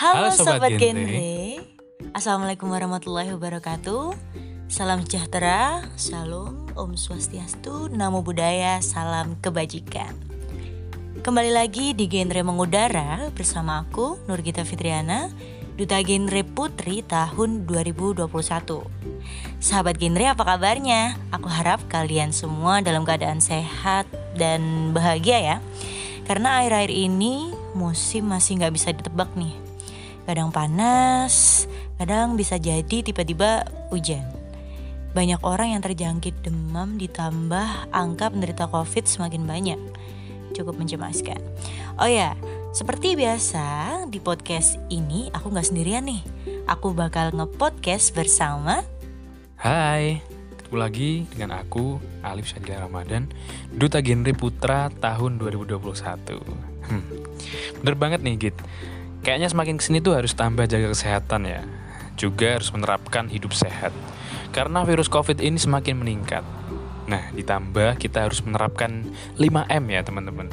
Halo, Halo, Sobat Sobat Genre. Genre. Assalamualaikum warahmatullahi wabarakatuh Salam sejahtera, Shalom, Om Swastiastu, Namo Buddhaya, Salam Kebajikan Kembali lagi di Genre Mengudara bersama aku, Nurgita Fitriana Duta Genre Putri tahun 2021 Sahabat Genre apa kabarnya? Aku harap kalian semua dalam keadaan sehat dan bahagia ya Karena akhir-akhir ini musim masih nggak bisa ditebak nih Kadang panas, kadang bisa jadi tiba-tiba hujan Banyak orang yang terjangkit demam ditambah angka penderita covid semakin banyak Cukup mencemaskan Oh ya, seperti biasa di podcast ini aku nggak sendirian nih Aku bakal nge-podcast bersama Hai, ketemu lagi dengan aku Alif Syadila Ramadan, Duta Genre Putra tahun 2021. Hmm, bener banget nih Git. Kayaknya semakin ke sini tuh harus tambah jaga kesehatan ya. Juga harus menerapkan hidup sehat. Karena virus COVID ini semakin meningkat. Nah, ditambah kita harus menerapkan 5M ya teman-teman.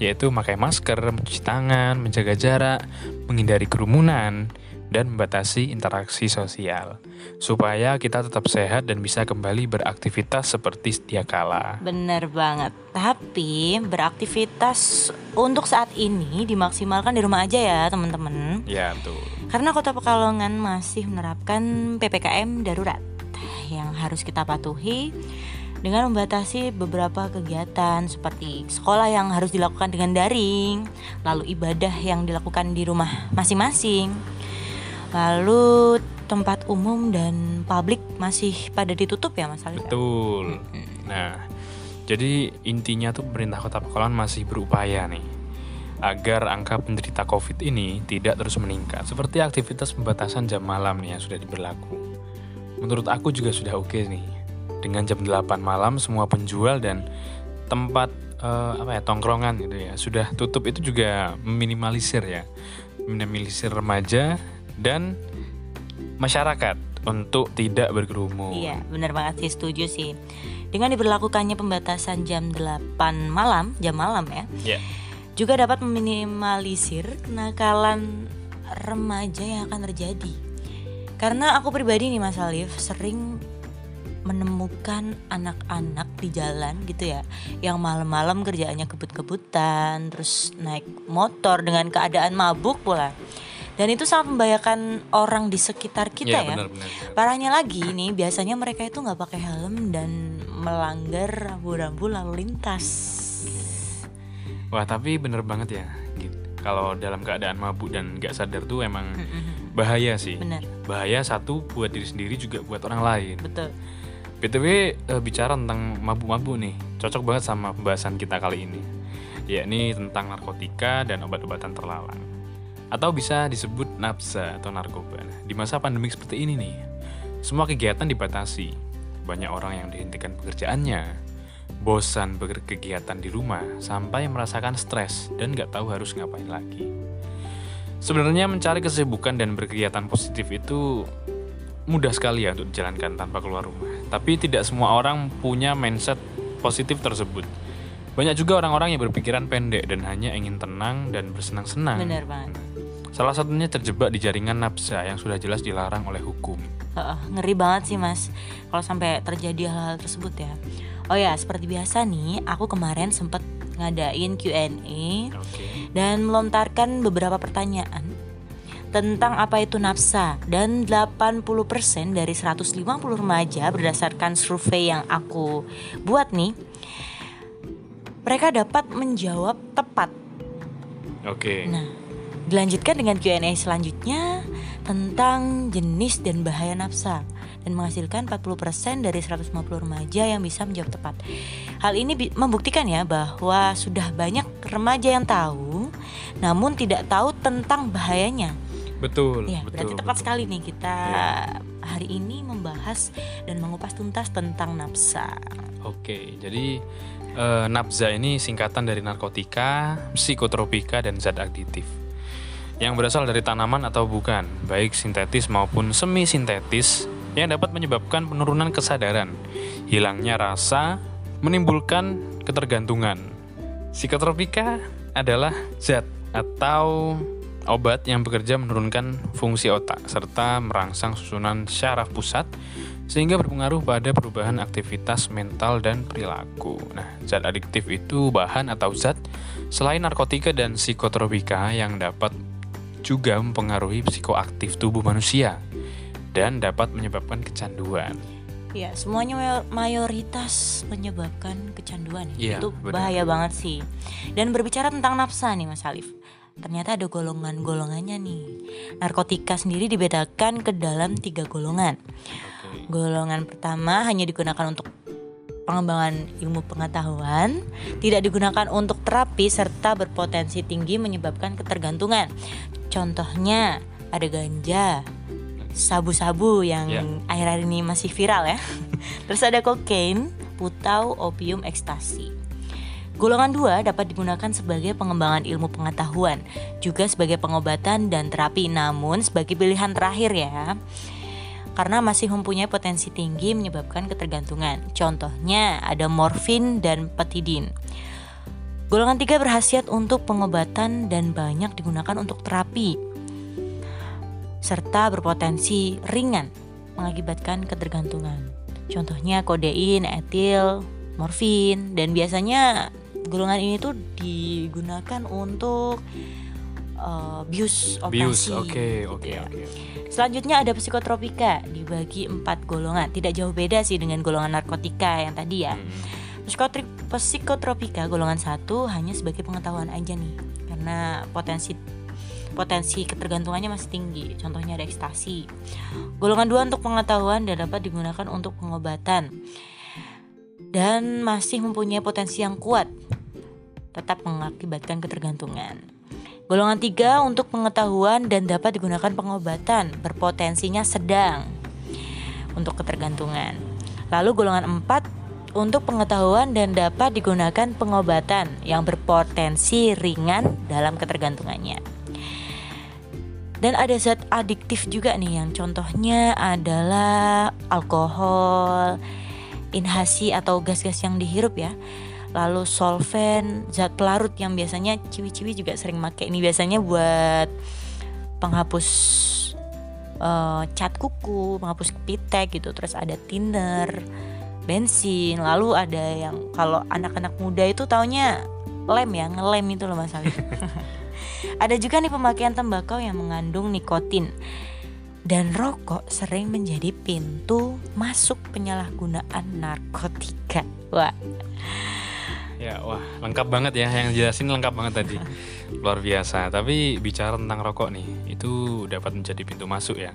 Yaitu memakai masker, mencuci tangan, menjaga jarak, menghindari kerumunan, dan membatasi interaksi sosial supaya kita tetap sehat dan bisa kembali beraktivitas seperti sedia kala. Bener banget Tapi beraktivitas untuk saat ini dimaksimalkan di rumah aja ya teman-teman Ya, tuh. Karena kota Pekalongan masih menerapkan PPKM darurat Yang harus kita patuhi dengan membatasi beberapa kegiatan seperti sekolah yang harus dilakukan dengan daring, lalu ibadah yang dilakukan di rumah masing-masing, lalu tempat umum dan publik masih pada ditutup ya Mas Alif? Betul. Nah, jadi intinya tuh pemerintah Kota Pekalongan masih berupaya nih agar angka penderita COVID ini tidak terus meningkat seperti aktivitas pembatasan jam malam nih yang sudah diberlaku. Menurut aku juga sudah oke nih. Dengan jam 8 malam semua penjual dan tempat eh, apa ya tongkrongan gitu ya sudah tutup itu juga meminimalisir ya. Meminimalisir remaja dan masyarakat untuk tidak berkerumun. Iya, benar banget sih setuju sih. Dengan diberlakukannya pembatasan jam 8 malam, jam malam ya, Ya. juga dapat meminimalisir kenakalan remaja yang akan terjadi. Karena aku pribadi nih Mas Alif sering menemukan anak-anak di jalan gitu ya yang malam-malam kerjaannya kebut-kebutan terus naik motor dengan keadaan mabuk pula dan itu sangat membahayakan orang di sekitar kita Iya, ya benar, benar, benar. Parahnya lagi nih, biasanya mereka itu nggak pakai helm dan melanggar rambu-rambu lalu lintas. Wah tapi bener banget ya gitu. Kalau dalam keadaan mabuk dan nggak sadar tuh emang bahaya sih Bener, Bahaya satu buat diri sendiri juga buat orang lain betul. BTW eh, bicara tentang mabuk-mabuk nih Cocok banget sama pembahasan kita kali ini yakni tentang narkotika dan obat-obatan terlarang Atau bisa disebut nafsa atau narkoba Di masa pandemi seperti ini nih Semua kegiatan dibatasi Banyak orang yang dihentikan pekerjaannya bosan berkegiatan di rumah sampai merasakan stres dan nggak tahu harus ngapain lagi. Sebenarnya mencari kesibukan dan berkegiatan positif itu mudah sekali ya untuk dijalankan tanpa keluar rumah. Tapi tidak semua orang punya mindset positif tersebut. Banyak juga orang-orang yang berpikiran pendek dan hanya ingin tenang dan bersenang-senang. Bener banget. Salah satunya terjebak di jaringan nafsa yang sudah jelas dilarang oleh hukum. Heeh, ngeri banget sih mas, kalau sampai terjadi hal-hal tersebut ya. Oh ya, seperti biasa nih, aku kemarin sempet ngadain Q&A Oke. dan melontarkan beberapa pertanyaan tentang apa itu nafsa dan 80% dari 150 remaja berdasarkan survei yang aku buat nih mereka dapat menjawab tepat. Oke. Nah, dilanjutkan dengan Q&A selanjutnya tentang jenis dan bahaya nafsa dan menghasilkan 40% dari 150 remaja yang bisa menjawab tepat. Hal ini membuktikan ya bahwa sudah banyak remaja yang tahu namun tidak tahu tentang bahayanya. Betul, Ya, betul. berarti tepat betul. sekali nih kita Iya. hari ini membahas dan mengupas tuntas tentang nafsa. Oke, jadi eh, nafza ini singkatan dari narkotika, psikotropika, dan zat aditif. Yang berasal dari tanaman atau bukan, baik sintetis maupun semi sintetis, yang dapat menyebabkan penurunan kesadaran, hilangnya rasa, menimbulkan ketergantungan. Psikotropika adalah zat atau obat yang bekerja menurunkan fungsi otak serta merangsang susunan syaraf pusat sehingga berpengaruh pada perubahan aktivitas mental dan perilaku. Nah, zat adiktif itu bahan atau zat selain narkotika dan psikotropika yang dapat juga mempengaruhi psikoaktif tubuh manusia dan dapat menyebabkan kecanduan. Ya, semuanya mayoritas menyebabkan kecanduan. Iya, itu benar. bahaya banget sih. Dan berbicara tentang nafsa nih Mas Alif. Ternyata ada golongan-golongannya nih. Narkotika sendiri dibedakan ke dalam tiga golongan. Oke. Golongan pertama hanya digunakan untuk pengembangan ilmu pengetahuan, tidak digunakan untuk terapi serta berpotensi tinggi menyebabkan ketergantungan. Contohnya ada ganja, sabu-sabu yang Ya. akhir-akhir ini masih viral ya. Terus ada kokain, putau, opium, ekstasi. Golongan dua dapat digunakan sebagai pengembangan ilmu pengetahuan, juga sebagai pengobatan dan terapi, namun sebagai pilihan terakhir ya karena masih mempunyai potensi tinggi menyebabkan ketergantungan. Contohnya ada morfin dan petidin. Golongan tiga berhasiat untuk pengobatan dan banyak digunakan untuk terapi serta berpotensi ringan mengakibatkan ketergantungan. Contohnya kodein, etil, morfin dan biasanya golongan ini tuh digunakan untuk uh, bius operasi. Bius, oke, oke, gitu ya. oke. Selanjutnya ada psikotropika dibagi empat golongan. Tidak jauh beda sih dengan golongan narkotika yang tadi ya. Hmm. Psikotri- Psikotropika golongan satu hanya sebagai pengetahuan aja nih, karena potensi potensi ketergantungannya masih tinggi. Contohnya ada ekstasi. Golongan dua untuk pengetahuan dan dapat digunakan untuk pengobatan dan masih mempunyai potensi yang kuat, tetap mengakibatkan ketergantungan. Golongan tiga untuk pengetahuan dan dapat digunakan pengobatan, berpotensinya sedang untuk ketergantungan. Lalu golongan empat untuk pengetahuan dan dapat digunakan pengobatan yang berpotensi ringan dalam ketergantungannya. Dan ada zat adiktif juga nih yang contohnya adalah alkohol, inhasi atau gas-gas yang dihirup ya. Lalu solvent, zat pelarut yang biasanya ciwi-ciwi juga sering pakai ini biasanya buat penghapus eh, cat kuku, penghapus kepitek gitu. Terus ada thinner, bensin. Lalu ada yang kalau anak-anak muda itu taunya lem ya, ngelem itu loh Mas Alif. Ada juga nih pemakaian tembakau yang mengandung nikotin dan rokok sering menjadi pintu masuk penyalahgunaan narkotika. Wah, Ya, wah, lengkap banget ya yang jelasin lengkap banget tadi. Luar biasa. Tapi bicara tentang rokok nih, itu dapat menjadi pintu masuk ya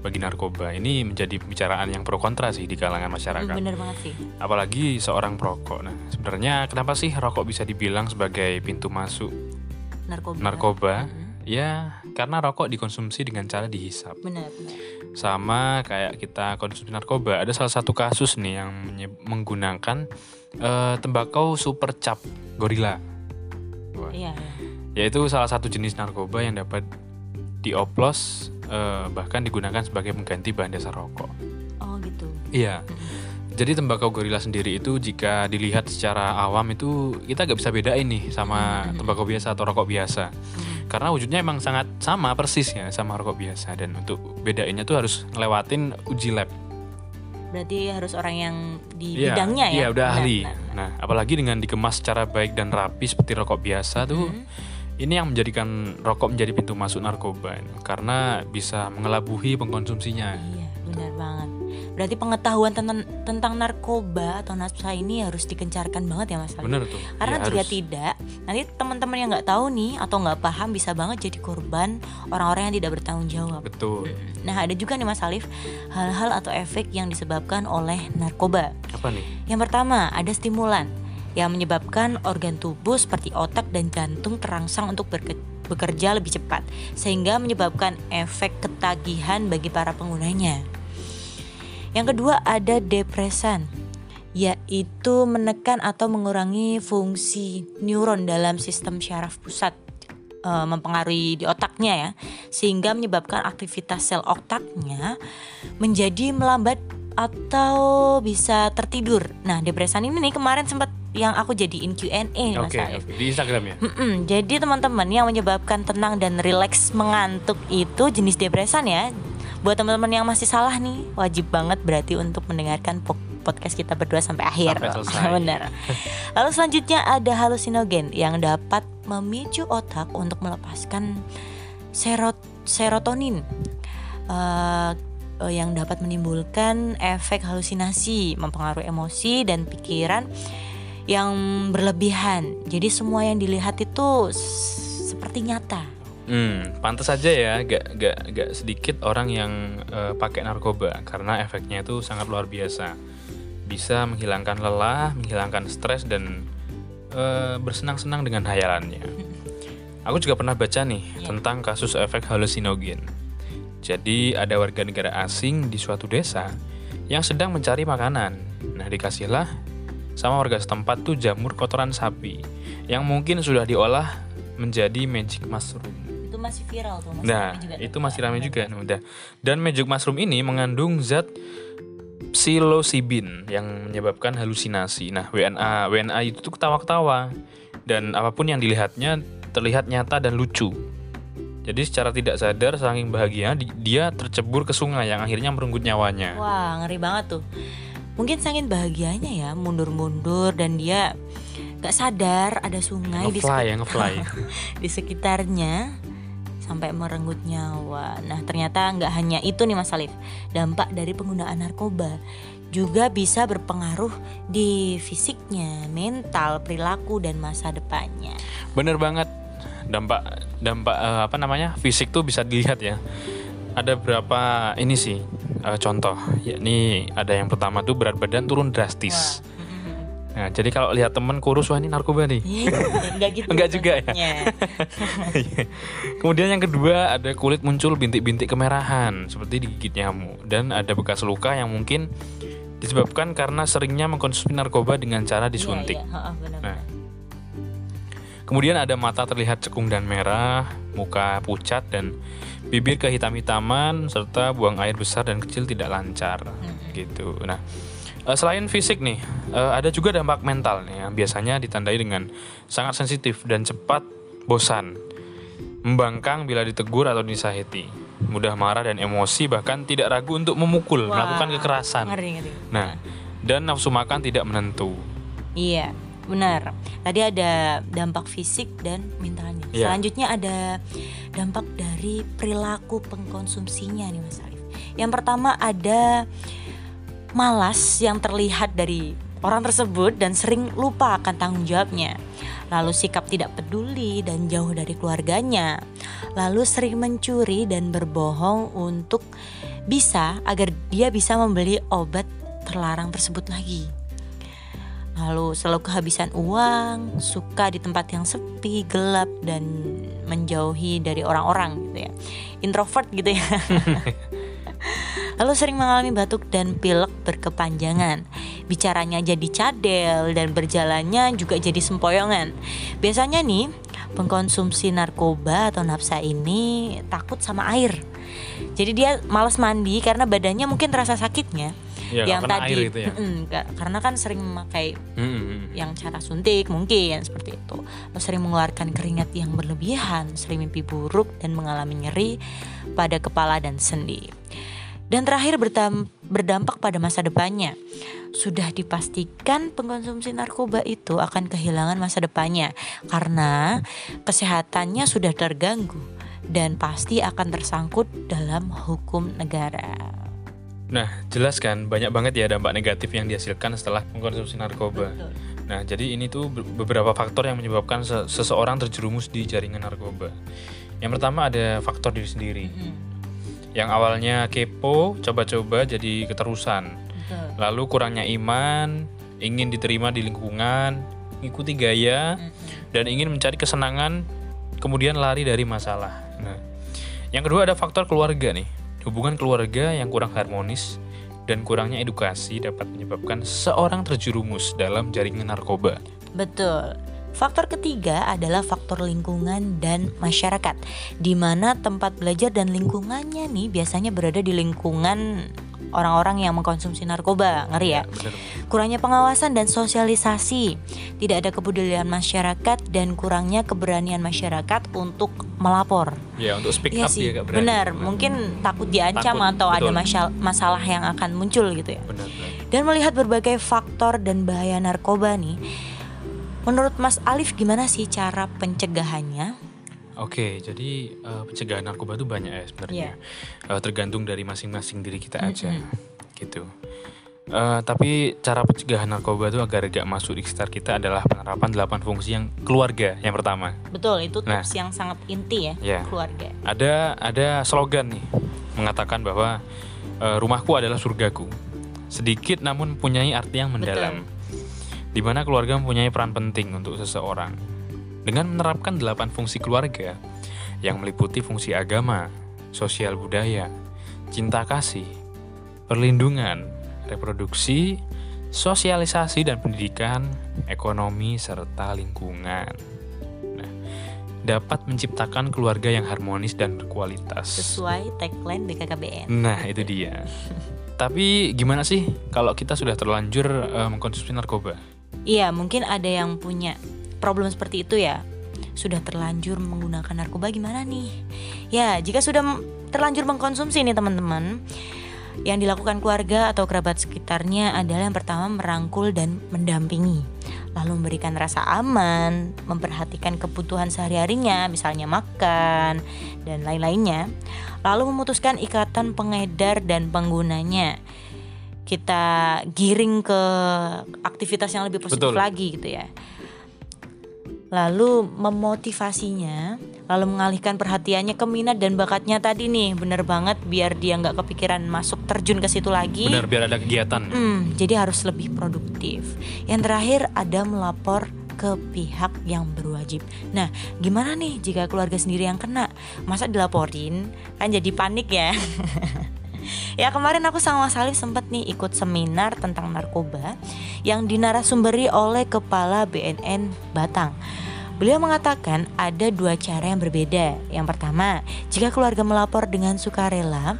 bagi narkoba. Ini menjadi pembicaraan yang pro kontra sih di kalangan masyarakat. bener banget sih. Apalagi seorang perokok. Nah, sebenarnya kenapa sih rokok bisa dibilang sebagai pintu masuk Narkoba. narkoba? Mhm. Ya, karena rokok dikonsumsi dengan cara dihisap. Bener. Sama kayak kita konsumsi narkoba, ada salah satu kasus nih yang menggunakan eh, tembakau super cap gorila. Wah. Iya, iya. Yaitu salah satu jenis narkoba yang dapat dioplos eh, bahkan digunakan sebagai pengganti bahan dasar rokok. Oh gitu. Iya. Mhm. Jadi tembakau gorila sendiri itu jika dilihat secara awam itu kita gak bisa bedain nih sama Mhm. tembakau biasa atau rokok biasa. Mhm. Karena wujudnya emang sangat sama persis ya sama rokok biasa dan untuk bedainnya tuh harus ngelewatin uji lab. Berarti harus orang yang di Iya, bidangnya ya. Iya, udah Benar, ahli. benar. Nah, apalagi dengan dikemas secara baik dan rapi seperti rokok biasa tuh, Mhm. ini yang menjadikan rokok menjadi pintu masuk narkoba karena bisa mengelabuhi pengkonsumsinya. Iya, benar banget. Berarti pengetahuan tentang tentang narkoba atau nafsa ini harus dikencarkan banget ya Mas Aldi? Bener tuh. Karena Iya, jika harus. tidak, nanti teman-teman yang nggak tahu nih atau nggak paham bisa banget jadi korban orang-orang yang tidak bertanggung jawab. betul. Nah, ada juga nih Mas Alif hal-hal atau efek yang disebabkan oleh narkoba. Apa nih? Yang pertama, ada stimulan yang menyebabkan organ tubuh seperti otak dan jantung terangsang untuk berke- bekerja lebih cepat sehingga menyebabkan efek ketagihan bagi para penggunanya. Yang kedua ada depresan yaitu menekan atau mengurangi fungsi neuron dalam sistem syaraf pusat eh, mempengaruhi di otaknya ya sehingga menyebabkan aktivitas sel otaknya menjadi melambat atau bisa tertidur. Nah, depresan ini nih kemarin sempat yang aku jadiin Q&A nih Mas Oke, Alif. oke. di Instagram ya. Mm-mm, Jadi teman-teman yang menyebabkan tenang dan rileks mengantuk itu jenis depresan ya. Buat teman-teman yang masih salah nih, wajib banget berarti untuk mendengarkan po- podcast kita berdua sampai akhir. Sampai. Benar. Lalu selanjutnya ada halusinogen yang dapat memicu otak untuk melepaskan serot serotonin. Eh, yang dapat menimbulkan efek halusinasi, mempengaruhi emosi dan pikiran yang berlebihan. Jadi semua yang dilihat itu seperti nyata. Hmm, pantas aja ya, gak, gak, gak sedikit orang yang eh, pakai narkoba karena efeknya itu sangat luar biasa. Bisa menghilangkan lelah, menghilangkan stres dan eh, bersenang-senang dengan hayalannya. Aku juga pernah baca nih tentang kasus efek halusinogen. Jadi ada warga negara asing di suatu desa yang sedang mencari makanan. Nah dikasihlah sama warga setempat tuh jamur kotoran sapi yang mungkin sudah diolah menjadi magic mushroom. Itu masih viral tuh Mas. Nah, juga itu masih ramai juga. Nah, udah. Dan magic mushroom ini mengandung zat psilocybin yang menyebabkan halusinasi. Nah, WNA WNA itu tuh ketawa-ketawa dan apa pun yang dilihatnya terlihat nyata dan lucu. Jadi secara tidak sadar saking bahagia di- dia tercebur ke sungai yang akhirnya merenggut nyawanya. Wah, ngeri banget tuh. Mungkin saking bahagianya ya, mundur-mundur dan dia gak sadar ada sungai di, Ngefly ya, sekit- ngefly. di sekitarnya sampai merenggut nyawa. Nah, ternyata nggak hanya itu nih Mas Alif. Dampak dari penggunaan narkoba juga bisa berpengaruh di fisiknya, mental, perilaku dan masa depannya. Bener banget. Dampak dampak eh, apa namanya? Fisik tuh bisa dilihat ya. Ada berapa ini sih eh, contoh. Yakni ada yang pertama tuh berat badan turun drastis. Nah, jadi kalau lihat temen kurus wah ini narkoba nih. Enggak gitu. Enggak juga ya? konsepnya. Kemudian yang kedua ada kulit muncul bintik-bintik kemerahan seperti digigit nyamuk dan ada bekas luka yang mungkin disebabkan karena seringnya mengkonsumsi narkoba dengan cara disuntik. Iya, iya. Ha-ha, benar-benar. Nah. Kemudian ada mata terlihat cekung dan merah, muka pucat dan bibir kehitam-hitaman serta buang air besar dan kecil tidak lancar gitu. Nah, eh, selain fisik nih, eh, ada juga dampak mental nih yang biasanya ditandai dengan sangat sensitif dan cepat bosan, membangkang bila ditegur atau disahiti, mudah marah dan emosi bahkan tidak ragu untuk memukul, Wah, melakukan kekerasan. Ngeri, ngeri. Nah, dan nafsu makan tidak menentu. Iya, benar. Tadi ada dampak fisik dan mentalnya. Iya. Selanjutnya ada dampak dari perilaku pengkonsumsinya nih Mas Arif. Yang pertama ada malas yang terlihat dari orang tersebut dan sering lupa akan tanggung jawabnya. Lalu sikap tidak peduli dan jauh dari keluarganya. Lalu sering mencuri dan berbohong untuk bisa agar dia bisa membeli obat terlarang tersebut lagi. Lalu selalu kehabisan uang, suka di tempat yang sepi, gelap dan menjauhi dari orang-orang gitu ya. Introvert gitu ya. Lalu sering mengalami batuk dan pilek berkepanjangan. Bicaranya jadi cadel dan berjalannya juga jadi sempoyongan. Biasanya nih, pengkonsumsi narkoba atau nafsa ini takut sama air. Jadi dia malas mandi karena badannya mungkin terasa sakitnya. Ya, yang tadi air gitu ya. Nggak- karena kan sering memakai Mm-mm. yang cara suntik mungkin seperti itu Lalu sering mengeluarkan keringat yang berlebihan sering mimpi buruk dan mengalami nyeri pada kepala dan sendi dan terakhir berdampak pada masa depannya sudah dipastikan pengkonsumsi narkoba itu akan kehilangan masa depannya karena kesehatannya sudah terganggu dan pasti akan tersangkut dalam hukum negara. Nah, jelas kan banyak banget ya dampak negatif yang dihasilkan setelah mengkonsumsi narkoba. Nah, jadi ini tuh be- beberapa faktor yang menyebabkan se- seseorang terjerumus di jaringan narkoba. Yang pertama ada faktor diri sendiri. Yang awalnya kepo, coba-coba jadi keterusan. Betul. Lalu kurangnya iman, ingin diterima di lingkungan, ikuti gaya, dan ingin mencari kesenangan, kemudian lari dari masalah. Nah, yang kedua ada faktor keluarga nih. Hubungan keluarga yang kurang harmonis dan kurangnya edukasi dapat menyebabkan seseorang terjerumus dalam jaringan narkoba. Betul. Faktor ketiga adalah faktor lingkungan dan masyarakat, di mana tempat belajar dan lingkungannya nih biasanya berada di lingkungan orang-orang yang mengkonsumsi narkoba. Ngeri ya. Bener. Kurangnya pengawasan dan sosialisasi, tidak ada kepedulian masyarakat dan kurangnya keberanian masyarakat untuk melapor. Ya untuk speak Iya up sih, berani. benar. Mungkin takut diancam Takut, atau ada betul. masyal- masalah yang akan muncul gitu ya. Benar, benar. Dan melihat berbagai faktor dan bahaya narkoba nih, menurut Mas Alif gimana sih cara pencegahannya? Oke, jadi eh, pencegahan narkoba itu banyak ya sebenarnya. Iya. Eh, tergantung dari masing-masing diri kita aja, gitu. Eh, tapi cara pencegahan narkoba itu agar gak masuk di sekitar kita adalah penerapan 8 fungsi yang keluarga yang pertama. Betul, itu Nah. tips yang sangat inti ya, Ya. keluarga. Ada ada slogan nih mengatakan bahwa eh, rumahku adalah surgaku. Sedikit namun mempunyai arti yang mendalam. Di mana keluarga mempunyai peran penting untuk seseorang. Dengan menerapkan 8 fungsi keluarga yang meliputi fungsi agama, sosial budaya, cinta kasih, perlindungan, reproduksi, sosialisasi dan pendidikan, ekonomi serta lingkungan. Nah, dapat menciptakan keluarga yang harmonis dan berkualitas. Sesuai tagline BKKBN. Nah, itu dia. Tapi gimana sih kalau kita sudah terlanjur eh, mengkonsumsi narkoba? Iya, mungkin ada yang punya problem seperti itu ya. Sudah terlanjur menggunakan narkoba gimana nih? Ya, jika sudah terlanjur mengkonsumsi nih teman-teman, yang dilakukan keluarga atau kerabat sekitarnya adalah yang pertama merangkul dan mendampingi. Lalu memberikan rasa aman, memperhatikan kebutuhan sehari-harinya, misalnya makan dan lain-lainnya. Lalu memutuskan ikatan pengedar dan penggunanya kita giring ke aktivitas yang lebih positif Betul. lagi gitu ya. Lalu memotivasinya, lalu mengalihkan perhatiannya ke minat dan bakatnya tadi nih, bener banget biar dia nggak kepikiran masuk terjun ke situ lagi. Benar biar ada kegiatan. Hmm, jadi harus lebih produktif. Yang terakhir ada melapor ke pihak yang berwajib. Nah, gimana nih jika keluarga sendiri yang kena? Masa dilaporin? Kan jadi panik ya. ya kemarin aku sama Mas Alif sempat nih ikut seminar tentang narkoba yang dinarasumberi oleh Kepala BNN Batang. Beliau mengatakan ada dua cara yang berbeda. Yang pertama, jika keluarga melapor dengan sukarela,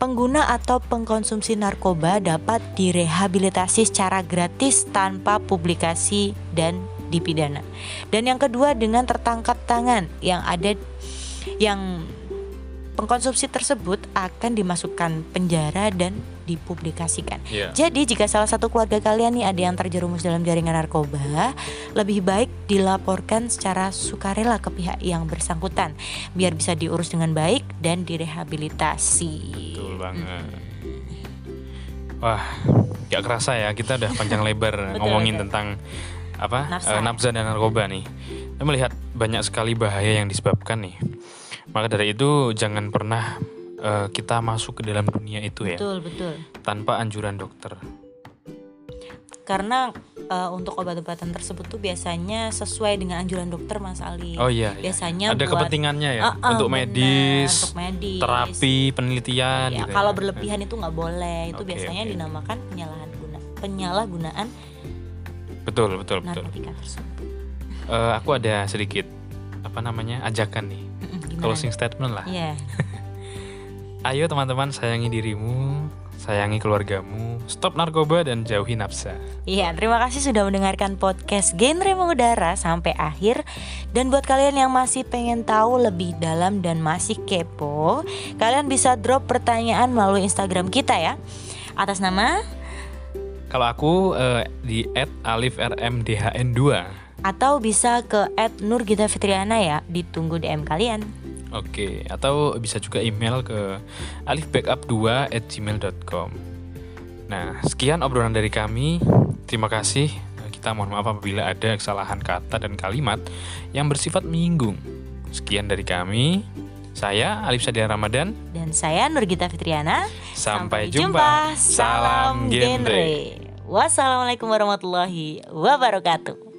pengguna atau pengkonsumsi narkoba dapat direhabilitasi secara gratis tanpa publikasi dan dipidana. Dan yang kedua dengan tertangkap tangan yang ada yang pengkonsumsi tersebut akan dimasukkan penjara dan dipublikasikan. Iya. Jadi jika salah satu keluarga kalian nih ada yang terjerumus dalam jaringan narkoba, lebih baik dilaporkan secara sukarela ke pihak yang bersangkutan biar bisa diurus dengan baik dan direhabilitasi. Betul banget. Wah, gak kerasa ya kita udah panjang lebar ngomongin betul. tentang apa Nafsa. eh, nafsa dan narkoba nih. Melihat banyak sekali bahaya yang disebabkan nih. Maka dari itu jangan pernah eh, kita masuk ke dalam dunia itu ya Betul, betul. tanpa anjuran dokter. Karena eh, untuk obat-obatan tersebut tuh biasanya sesuai dengan anjuran dokter Mas Ali. Oh iya. iya. Biasanya ada buat- kepentingannya ya Ah, ah, untuk medis, untuk medis. terapi, penelitian. Ya, gitu kalau ya. berlebihan itu nggak boleh. Itu Oke, biasanya oke. dinamakan penyalahan guna penyalahgunaan Betul betul betul. narkotika tersebut. Eh, aku ada sedikit apa namanya ajakan nih Gimana? closing statement lah. Iya. Ayo teman-teman sayangi dirimu, sayangi keluargamu, stop narkoba dan jauhi nafsa. Iya, terima kasih sudah mendengarkan podcast Genre Mengudara sampai akhir. Dan buat kalian yang masih pengen tahu lebih dalam dan masih kepo, kalian bisa drop pertanyaan melalui Instagram kita ya. Atas nama Kalau aku eh, di @alifrmdhn2. atau bisa ke @nurgita_fitriana ya, ditunggu DM kalian. Oke, atau bisa juga email ke alifbackup2@gmail.com. Nah, sekian obrolan dari kami. Terima kasih. Kita mohon maaf apabila ada kesalahan kata dan kalimat yang bersifat menyinggung. Sekian dari kami. Saya Alif Sadia Ramadan. Dan saya Nurgita Fitriana. Sampai, jumpa. Salam genre. Wassalamualaikum warahmatullahi wabarakatuh.